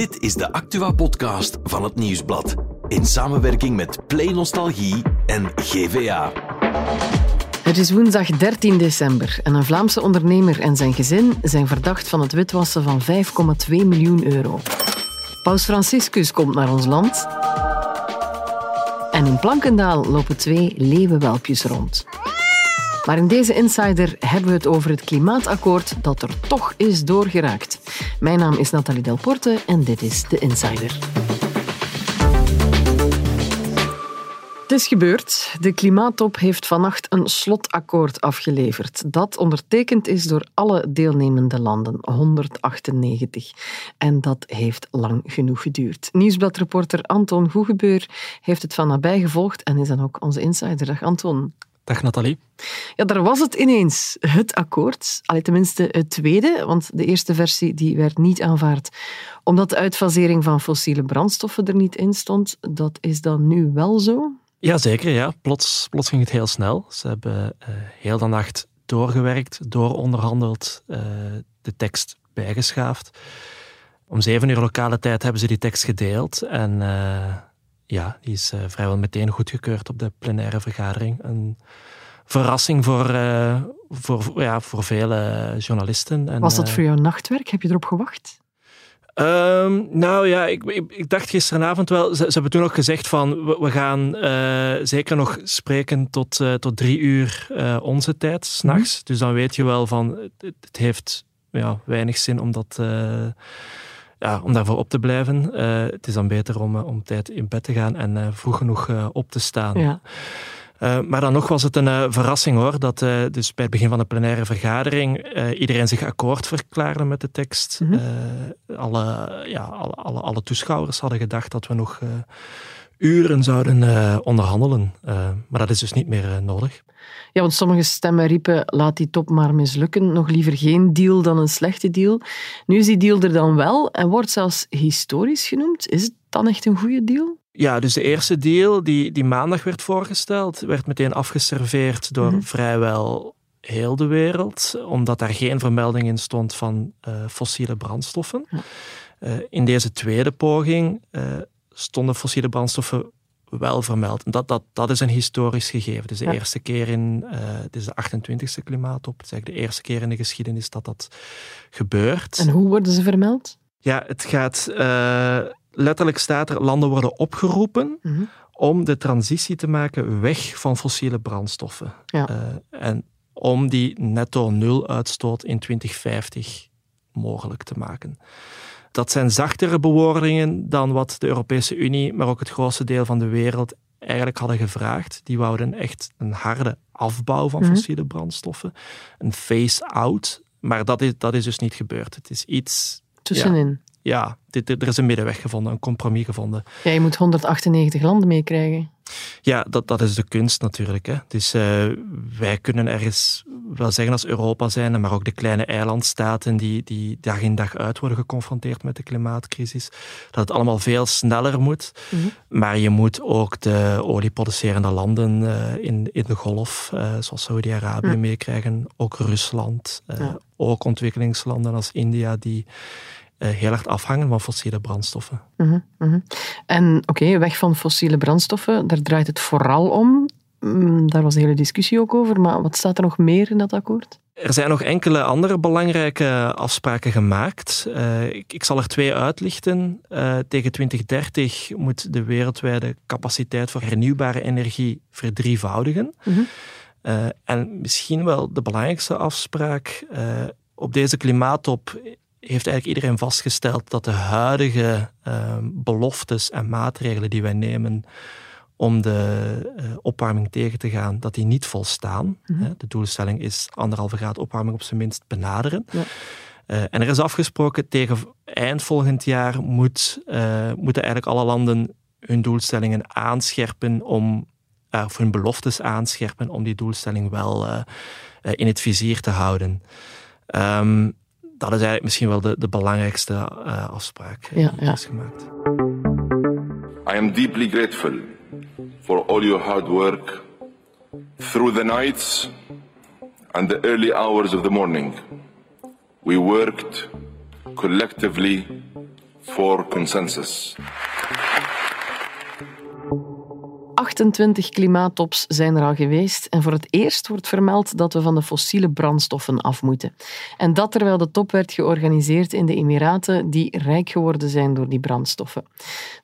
Dit is de Actua-podcast van het Nieuwsblad. In samenwerking met Play Nostalgie en GVA. Het is woensdag 13 december en een Vlaamse ondernemer en zijn gezin zijn verdacht van het witwassen van 5,2 miljoen euro. Paus Franciscus komt naar ons land. En in Plankendaal lopen twee leeuwenwelpjes rond. Maar in deze Insider hebben we het over het klimaatakkoord dat er toch is doorgeraakt. Mijn naam is Nathalie Delporte en dit is de Insider. Het is gebeurd. De klimaattop heeft vannacht een slotakkoord afgeleverd. Dat ondertekend is door alle deelnemende landen, 198. En dat heeft lang genoeg geduurd. Nieuwsbladreporter Anton Goegebeur heeft het van nabij gevolgd en is dan ook onze insider. Dag Anton. Dag Nathalie. Ja, daar was het ineens, het akkoord. Allee, tenminste het tweede, want de eerste versie die werd niet aanvaard omdat de uitfasering van fossiele brandstoffen er niet in stond. Dat is dan nu wel zo? Jazeker, ja. Plots, plots ging het heel snel. Ze hebben uh, heel de nacht doorgewerkt, dooronderhandeld, uh, de tekst bijgeschaafd. Om zeven uur lokale tijd hebben ze die tekst gedeeld en... Uh, ja, die is uh, vrijwel meteen goedgekeurd op de plenaire vergadering. Een verrassing voor, uh, voor, ja, voor vele journalisten. En, Was dat voor jouw nachtwerk? Heb je erop gewacht? Um, nou ja, ik, ik, ik, dacht gisteravond wel. Ze, ze, hebben toen nog gezegd van we, we gaan uh, zeker nog spreken tot, tot drie uur onze tijd, s'nachts. Mm. Dus dan weet je wel van het, het heeft ja, weinig zin om dat ja, om daarvoor op te blijven. Uh, het is dan beter om, om tijd in bed te gaan en uh, vroeg genoeg op te staan. Ja. maar dan nog was het een verrassing hoor, dat dus bij het begin van de plenaire vergadering iedereen zich akkoord verklaarde met de tekst. Mm -hmm. alle, ja, alle, alle, alle, toeschouwers hadden gedacht dat we nog uren zouden onderhandelen. maar dat is dus niet meer nodig. Ja, want sommige stemmen riepen, laat die top maar mislukken. Nog liever geen deal dan een slechte deal. Nu is die deal er dan wel en wordt zelfs historisch genoemd. Is het dan echt een goede deal? Ja, dus de eerste deal die, die maandag werd voorgesteld, werd meteen afgeserveerd door mm vrijwel heel de wereld, omdat daar geen vermelding in stond van uh, fossiele brandstoffen. Ja. Uh, in deze tweede poging uh, stonden fossiele brandstoffen wel vermeld. Dat, dat, dat is een historisch gegeven. Het is de ja. eerste keer in, uh, het is de 28e klimaattop, het is eigenlijk de eerste keer in de geschiedenis dat dat gebeurt. En hoe worden ze vermeld? Ja, het gaat, uh, letterlijk staat er, landen worden opgeroepen mm -hmm. om de transitie te maken weg van fossiele brandstoffen. Ja. Uh, en om die netto nul uitstoot in 2050 mogelijk te maken. Dat zijn zachtere bewoordingen dan wat de Europese Unie, maar ook het grootste deel van de wereld eigenlijk hadden gevraagd. Die wouden echt een harde afbouw van mhm. fossiele brandstoffen, een phase-out. Maar dat is, dat is dus niet gebeurd. Het is iets... Tussenin. Ja, dit, er is een middenweg gevonden, een compromis gevonden. Ja, je moet 198 landen meekrijgen. Ja, dat, dat is de kunst natuurlijk. Hè. Dus uh, wij kunnen ergens wel zeggen als Europa zijn, maar ook de kleine eilandstaten die, die dag in dag uit worden geconfronteerd met de klimaatcrisis, dat het allemaal veel sneller moet. Mm -hmm. Maar je moet ook de olieproducerende landen uh, in, in de golf, uh, zoals Saudi-Arabië, mm. meekrijgen. Ook Rusland, ja. ook ontwikkelingslanden als India, die heel erg afhangen van fossiele brandstoffen. Mm mm -hmm. En oké, okay, weg van fossiele brandstoffen, daar draait het vooral om. Daar was een hele discussie ook over, maar wat staat er nog meer in dat akkoord? Er zijn nog enkele andere belangrijke afspraken gemaakt. Uh, ik, ik, zal er twee uitlichten. Uh, tegen 2030 moet de wereldwijde capaciteit voor hernieuwbare energie verdrievoudigen. Mm -hmm. uh, en misschien wel de belangrijkste afspraak. op deze klimaattop heeft eigenlijk iedereen vastgesteld dat de huidige beloftes en maatregelen die wij nemen om de uh, opwarming tegen te gaan, dat die niet volstaan. Mm -hmm. De doelstelling is anderhalve graad opwarming op zijn minst benaderen. Ja. Uh, en er is afgesproken, tegen eind volgend jaar moet, uh, moeten eigenlijk alle landen hun doelstellingen aanscherpen om, of hun beloftes aanscherpen om die doelstelling wel in het vizier te houden. Um, dat is eigenlijk misschien wel de, de belangrijkste afspraak ja, die ja. is gemaakt. I am deeply grateful for all your hard work through the nights and the early hours of the morning. We worked collectively for consensus. 28 klimaattops zijn er al geweest en voor het eerst wordt vermeld dat we van de fossiele brandstoffen af moeten. En dat terwijl de top werd georganiseerd in de Emiraten die rijk geworden zijn door die brandstoffen.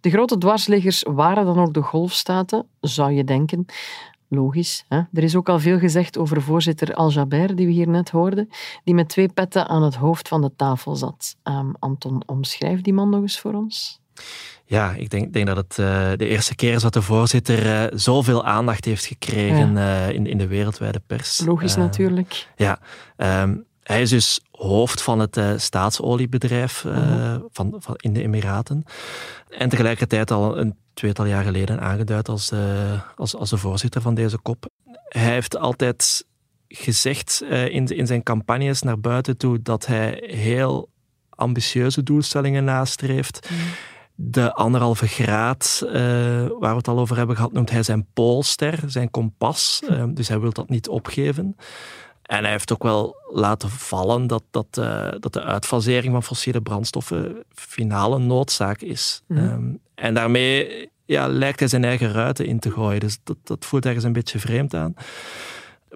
De grote dwarsliggers waren dan ook de golfstaten, zou je denken. Logisch. Hè? Er is ook al veel gezegd over voorzitter Al-Jaber, die we hier net hoorden, die met twee petten aan het hoofd van de tafel zat. Um, Anton, omschrijf die man nog eens voor ons. Ja, ik denk, denk dat het uh, de eerste keer is dat de voorzitter uh, zoveel aandacht heeft gekregen ja. uh, in, in de wereldwijde pers. Logisch natuurlijk. Ja, um, hij is dus hoofd van het staatsoliebedrijf -huh. van, van, in de Emiraten. En tegelijkertijd al een tweetal jaar geleden aangeduid als als, als de voorzitter van deze kop. Hij heeft altijd gezegd in, in zijn campagnes naar buiten toe dat hij heel ambitieuze doelstellingen nastreeft. Mm de anderhalve graad, uh, waar we het al over hebben gehad, noemt hij zijn poolster, zijn kompas. Uh, dus hij wil dat niet opgeven. En hij heeft ook wel laten vallen dat, dat, uh, dat de uitfasering van fossiele brandstoffen finale noodzaak is. Mm. Um, en daarmee ja, lijkt hij zijn eigen ruiten in te gooien. Dus dat, dat voelt ergens een beetje vreemd aan.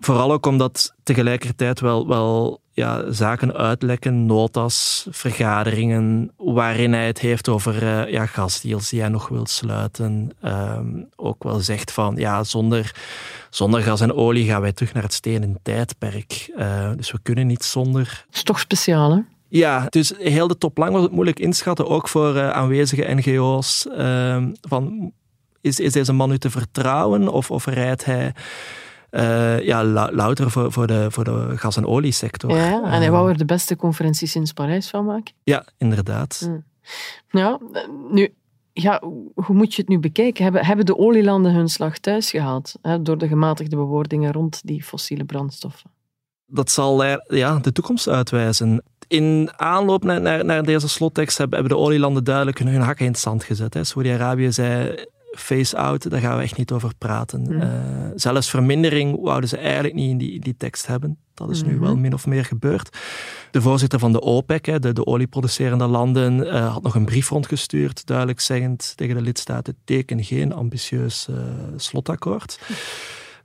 Vooral ook omdat tegelijkertijd wel, wel ja, zaken uitlekken, notas, vergaderingen, waarin hij het heeft over uh, ja, gasdeals die hij nog wil sluiten. Um, ook wel zegt van, ja, zonder, zonder gas en olie gaan wij terug naar het stenen tijdperk. Uh, dus we kunnen niet zonder... Dat is toch speciaal, hè? Ja, dus heel de top lang was het moeilijk inschatten, ook voor uh, aanwezige NGO's. Ehm, van, is, is deze man nu te vertrouwen of, of rijdt hij uh, ja, louter voor, voor, de, voor de gas- en oliesector. Ja, en hij wou er de beste conferentie sinds Parijs van maken. Ja, inderdaad. Mm. Ja, nu, ja, hoe moet je het nu bekijken? Hebben, hebben de olielanden hun slag thuis gehaald hè, door de gematigde bewoordingen rond die fossiele brandstoffen? Dat zal ja, de toekomst uitwijzen. In aanloop naar, naar, naar deze slottekst hebben, hebben de olielanden duidelijk hun, hun hakken in het zand gezet. Saudi-Arabië zei face-out, daar gaan we echt niet over praten. Mm. Uh, zelfs vermindering wouden ze eigenlijk niet in die, in die tekst hebben. Dat is nu wel min of meer gebeurd. De voorzitter van de OPEC, de, de olieproducerende landen, uh, had nog een brief rondgestuurd, duidelijk zeggend tegen de lidstaten: teken geen ambitieus uh, slotakkoord.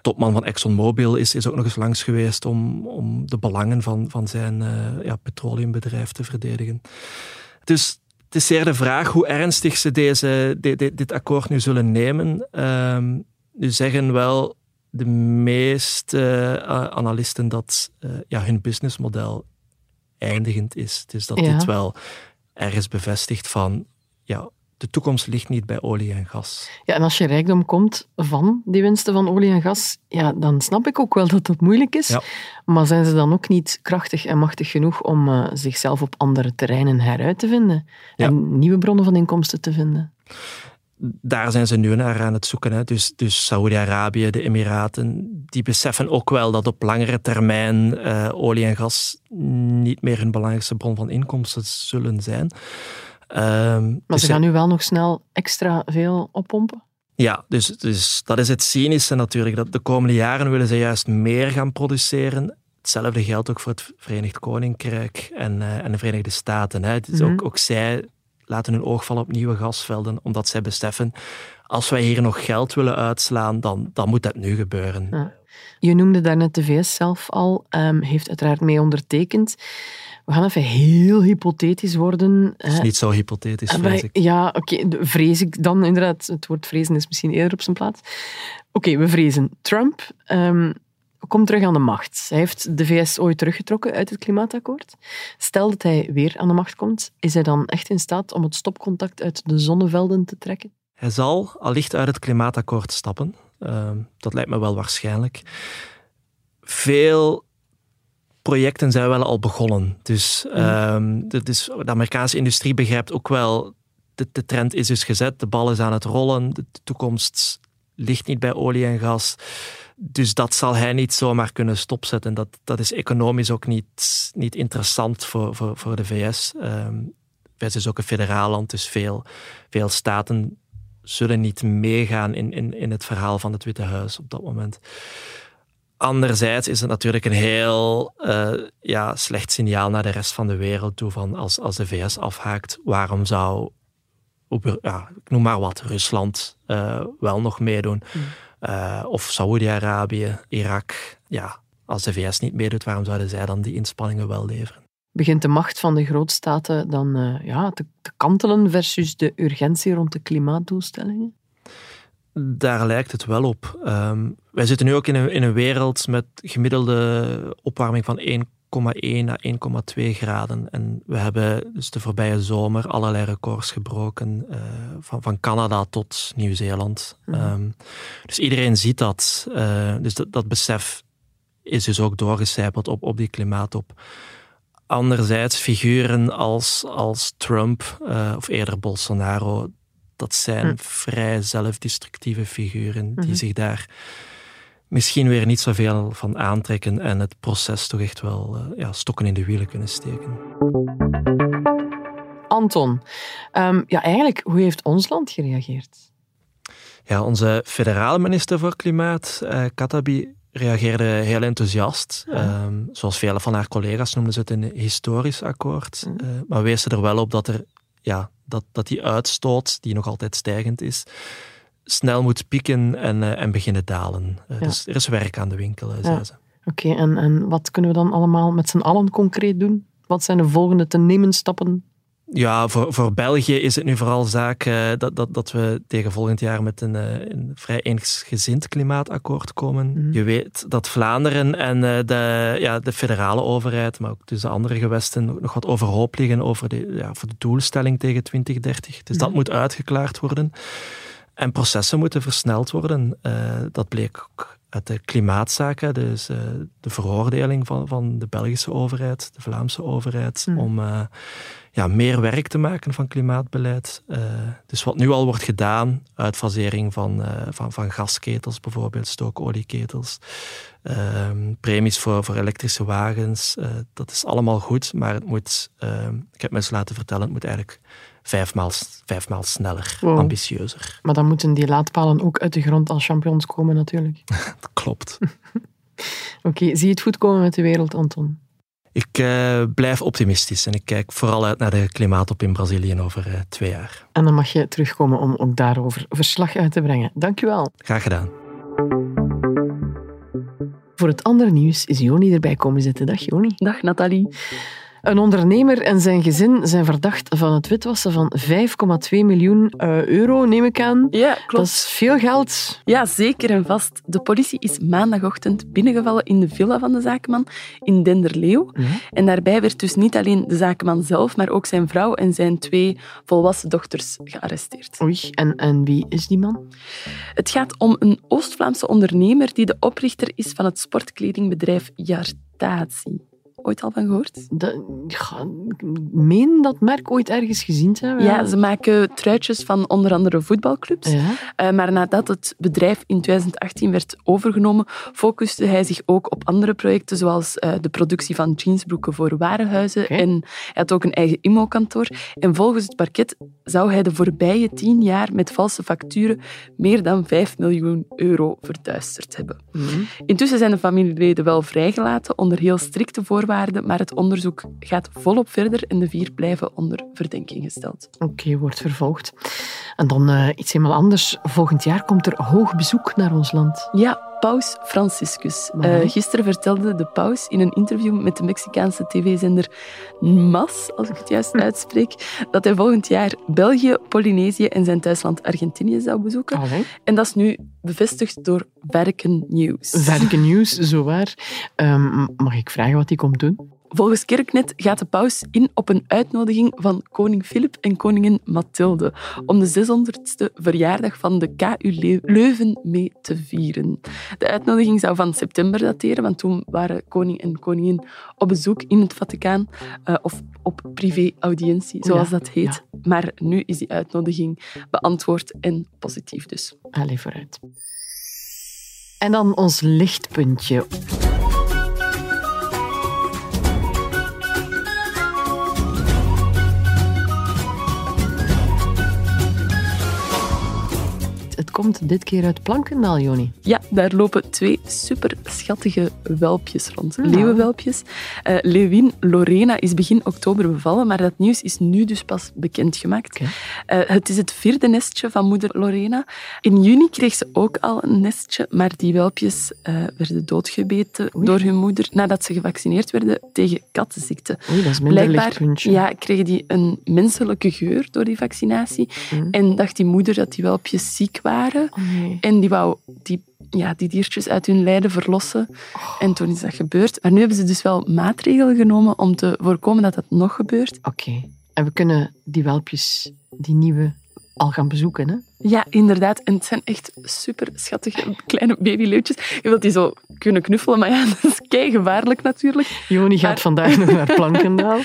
Topman van ExxonMobil is, is ook nog eens langs geweest om, om de belangen van, van zijn ja, petroleumbedrijf te verdedigen. Dus het is zeer de vraag hoe ernstig ze deze, dit, dit akkoord nu zullen nemen. Um, nu zeggen wel de meeste uh, analisten dat uh, ja, hun businessmodel eindigend is. Dus dat ja. dit wel ergens bevestigt van ja, de toekomst ligt niet bij olie en gas. Ja, en als je rijkdom komt van die winsten van olie en gas, ja, dan snap ik ook wel dat dat moeilijk is. Ja. Maar zijn ze dan ook niet krachtig en machtig genoeg om uh, zichzelf op andere terreinen heruit te vinden ja. en nieuwe bronnen van inkomsten te vinden? Daar zijn ze nu naar aan het zoeken. Hè. Dus, dus Saoedi-Arabië, de Emiraten, die beseffen ook wel dat op langere termijn uh, olie en gas niet meer hun belangrijkste bron van inkomsten zullen zijn. Um, maar dus ze gaan nu wel nog snel extra veel oppompen? Ja, dus, dus dat is het cynische natuurlijk. Dat de komende jaren willen ze juist meer gaan produceren. Hetzelfde geldt ook voor het Verenigd Koninkrijk en, uh, en de Verenigde Staten. Hè. Dus mm -hmm. ook, ook zij laten hun oog vallen op nieuwe gasvelden, omdat zij beseffen, als wij hier nog geld willen uitslaan, dan, dan moet dat nu gebeuren. Ja. Je noemde daarnet de VS zelf al, um, heeft uiteraard mee ondertekend. We gaan even heel hypothetisch worden. Het is niet zo hypothetisch, vrees ik. Ja, oké, okay, vrees ik dan inderdaad. Het woord vrezen is misschien eerder op zijn plaats. Oké, okay, we vrezen. Trump um, komt terug aan de macht. Hij heeft de VS ooit teruggetrokken uit het klimaatakkoord. Stel dat hij weer aan de macht komt, is hij dan echt in staat om het stopcontact uit de zonnevelden te trekken? Hij zal allicht uit het klimaatakkoord stappen. Uh, dat lijkt me wel waarschijnlijk. Veel projecten zijn wel al begonnen. Dus, um, de, dus de Amerikaanse industrie begrijpt ook wel, de, de trend is dus gezet, de bal is aan het rollen, de toekomst ligt niet bij olie en gas. Dus dat zal hij niet zomaar kunnen stopzetten. Dat, dat is economisch ook niet, niet interessant voor, voor, voor de VS. Um, VS is ook een federaal land, dus veel, veel staten zullen niet meegaan in, in, in het verhaal van het Witte Huis op dat moment. Anderzijds is het natuurlijk een heel uh, ja, slecht signaal naar de rest van de wereld toe. Van als, als de VS afhaakt, waarom zou, ja, ik noem maar wat, Rusland uh, wel nog meedoen? Mm. Uh, of Saoedi-Arabië, Irak. Ja, als de VS niet meedoet, waarom zouden zij dan die inspanningen wel leveren? Begint de macht van de grootstaten dan ja, te, te kantelen versus de urgentie rond de klimaatdoelstellingen? Daar lijkt het wel op. Um, wij zitten nu ook in een, in een wereld met gemiddelde opwarming van 1,1 à 1,2 graden. En we hebben dus de voorbije zomer allerlei records gebroken, uh, van, van Canada tot Nieuw-Zeeland. Mm. Um, dus iedereen ziet dat. Uh, dus dat, dat besef is dus ook doorgecijpeld op, op die klimaatop. Anderzijds figuren als, als Trump uh, of eerder Bolsonaro, dat zijn hm. vrij zelfdestructieve figuren die mhm. zich daar misschien weer niet zoveel van aantrekken en het proces toch echt wel uh, ja, stokken in de wielen kunnen steken. Anton, um, ja, eigenlijk, hoe heeft ons land gereageerd? Ja, onze federale minister voor Klimaat, uh, Katabi, reageerde heel enthousiast. Um, zoals vele van haar collega's noemden ze het een historisch akkoord. Uh, maar wees er wel op dat er ja, dat, dat die uitstoot, die nog altijd stijgend is, snel moet pieken en, uh, en beginnen dalen. Uh, Dus er is werk aan de winkel, ja. ze. Oké, en, en wat kunnen we dan allemaal met z'n allen concreet doen? Wat zijn de volgende te nemen stappen ja, voor, voor België is het nu vooral zaak uh, dat, dat, dat we tegen volgend jaar met een, uh, een vrij eensgezind klimaatakkoord komen. Mm. Je weet dat Vlaanderen en uh, de, ja, de federale overheid, maar ook dus de andere gewesten, nog wat overhoop liggen over de, ja, voor de doelstelling tegen 2030. Dus mm. dat moet uitgeklaard worden. En processen moeten versneld worden. dat bleek ook uit de klimaatzaken, dus de veroordeling van, van de Belgische overheid, de Vlaamse overheid, mm. om ja, meer werk te maken van klimaatbeleid. Uh, dus wat nu al wordt gedaan, uitfasering van, van, van gasketels bijvoorbeeld, stookolieketels, uh, premies voor, voor elektrische wagens, eh, dat is allemaal goed, maar het moet, ehm, ik heb mensen laten vertellen, het moet eigenlijk vijfmaal, vijfmaal sneller, ambitieuzer. Maar dan moeten die laadpalen ook uit de grond als champions komen natuurlijk. dat klopt. Oké, zie je het goed komen met de wereld, Anton? Ik uh, blijf optimistisch en ik kijk vooral uit naar de klimaatop in Brazilië over uh, twee jaar. En dan mag je terugkomen om ook daarover verslag uit te brengen. Dank u wel. Graag gedaan. Voor het andere nieuws is Joni erbij komen zitten. Dag Joni. Dag Nathalie. Een ondernemer en zijn gezin zijn verdacht van het witwassen van 5,2 miljoen uh, euro, neem ik aan. Ja, klopt. Dat is veel geld. Ja, zeker en vast. De politie is maandagochtend binnengevallen in de villa van de zakenman in Denderleeuw. En daarbij werd dus niet alleen de zakenman zelf, maar ook zijn vrouw en zijn twee volwassen dochters gearresteerd. Oei, en, en wie is die man? Het gaat om een Oost-Vlaamse ondernemer die de oprichter is van het sportkledingbedrijf Jartatie ooit al van gehoord? ik meen dat merk ooit ergens gezien te hebben. Ja, ze maken truitjes van onder andere voetbalclubs. Ja. Uh, maar nadat het bedrijf in 2018 werd overgenomen, focuste hij zich ook op andere projecten, zoals uh, de productie van jeansbroeken voor warenhuizen. Okay. En hij had ook een eigen IMO-kantoor. En volgens het parket zou hij de voorbije tien jaar met valse facturen meer dan 5 miljoen euro verduisterd hebben. Mm -hmm. Intussen zijn de familieleden wel vrijgelaten onder heel strikte voorwaarden maar het onderzoek gaat volop verder en de vier blijven onder verdenking gesteld. Oké, wordt vervolgd. En dan uh, iets helemaal anders. Volgend jaar komt er hoog bezoek naar ons land. Ja, paus Franciscus. Uh, gisteren vertelde de paus in een interview met de Mexicaanse tv-zender MAS, als ik het juist hm. uitspreek, dat hij volgend jaar België, Polynesië en zijn thuisland Argentinië zou bezoeken. Allee. En dat is nu bevestigd door Werken News. Werken News, zowaar. Um, mag ik vragen wat hij komt doen? Volgens Kerknet gaat de paus in op een uitnodiging van koning Filip en koningin Mathilde om de 600ste verjaardag van de KU Leuven mee te vieren. De uitnodiging zou van september dateren, want toen waren koning en koningin op bezoek in het Vaticaan uh, of op privé-audiëntie, zoals ja, dat heet. Ja. Maar nu is die uitnodiging beantwoord en positief dus. Allee, vooruit. En dan ons lichtpuntje. Komt dit keer uit Plankendaal, Joni. Ja, daar lopen twee super schattige welpjes rond. Ja. Leeuwenwelpjes. Uh, Lewin Lorena is begin oktober bevallen, maar dat nieuws is nu dus pas bekendgemaakt. Okay. Uh, het is het vierde nestje van moeder Lorena. In juni kreeg ze ook al een nestje, maar die welpjes uh, werden doodgebeten Oei. door hun moeder nadat ze gevaccineerd werden tegen kattenziekte. Oei, dat is minder lichtpuntje. Ja, kregen die een menselijke geur door die vaccinatie. Mm. En dacht die moeder dat die welpjes ziek waren. Oh, nee. En die wou die, ja, die diertjes uit hun lijden verlossen. Oh. En toen is dat gebeurd. Maar nu hebben ze dus wel maatregelen genomen om te voorkomen dat dat nog gebeurt. Oké. Okay. En we kunnen die welpjes, die nieuwe, al gaan bezoeken, hè? Ja, inderdaad. En het zijn echt super schattige kleine babyleeuwtjes. Je wilt die zo kunnen knuffelen, maar ja, dat is kei gevaarlijk natuurlijk. Joni gaat maar... vandaag nog naar Plankendaal.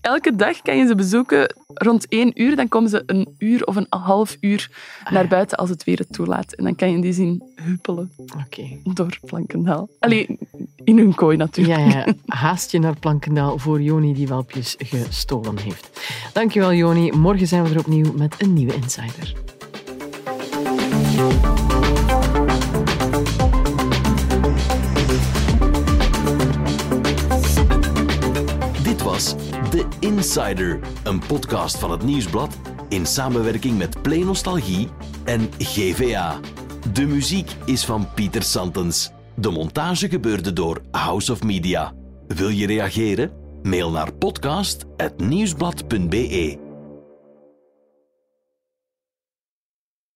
Elke dag kan je ze bezoeken rond één uur. Dan komen ze een uur of een half uur naar buiten als het weer het toelaat. En dan kan je die zien huppelen okay. door Plankendaal. Allee, in hun kooi natuurlijk. Ja, ja. Haast je naar Plankendaal voor Joni die welpjes gestolen heeft. Dankjewel Joni. Morgen zijn we er opnieuw met een nieuwe Insider. Dit was The Insider, een podcast van het Nieuwsblad in samenwerking met Play Nostalgie en GVA. De muziek is van Pieter Santens. De montage gebeurde door House of Media. Wil je reageren? Mail naar podcast.nieuwsblad.be.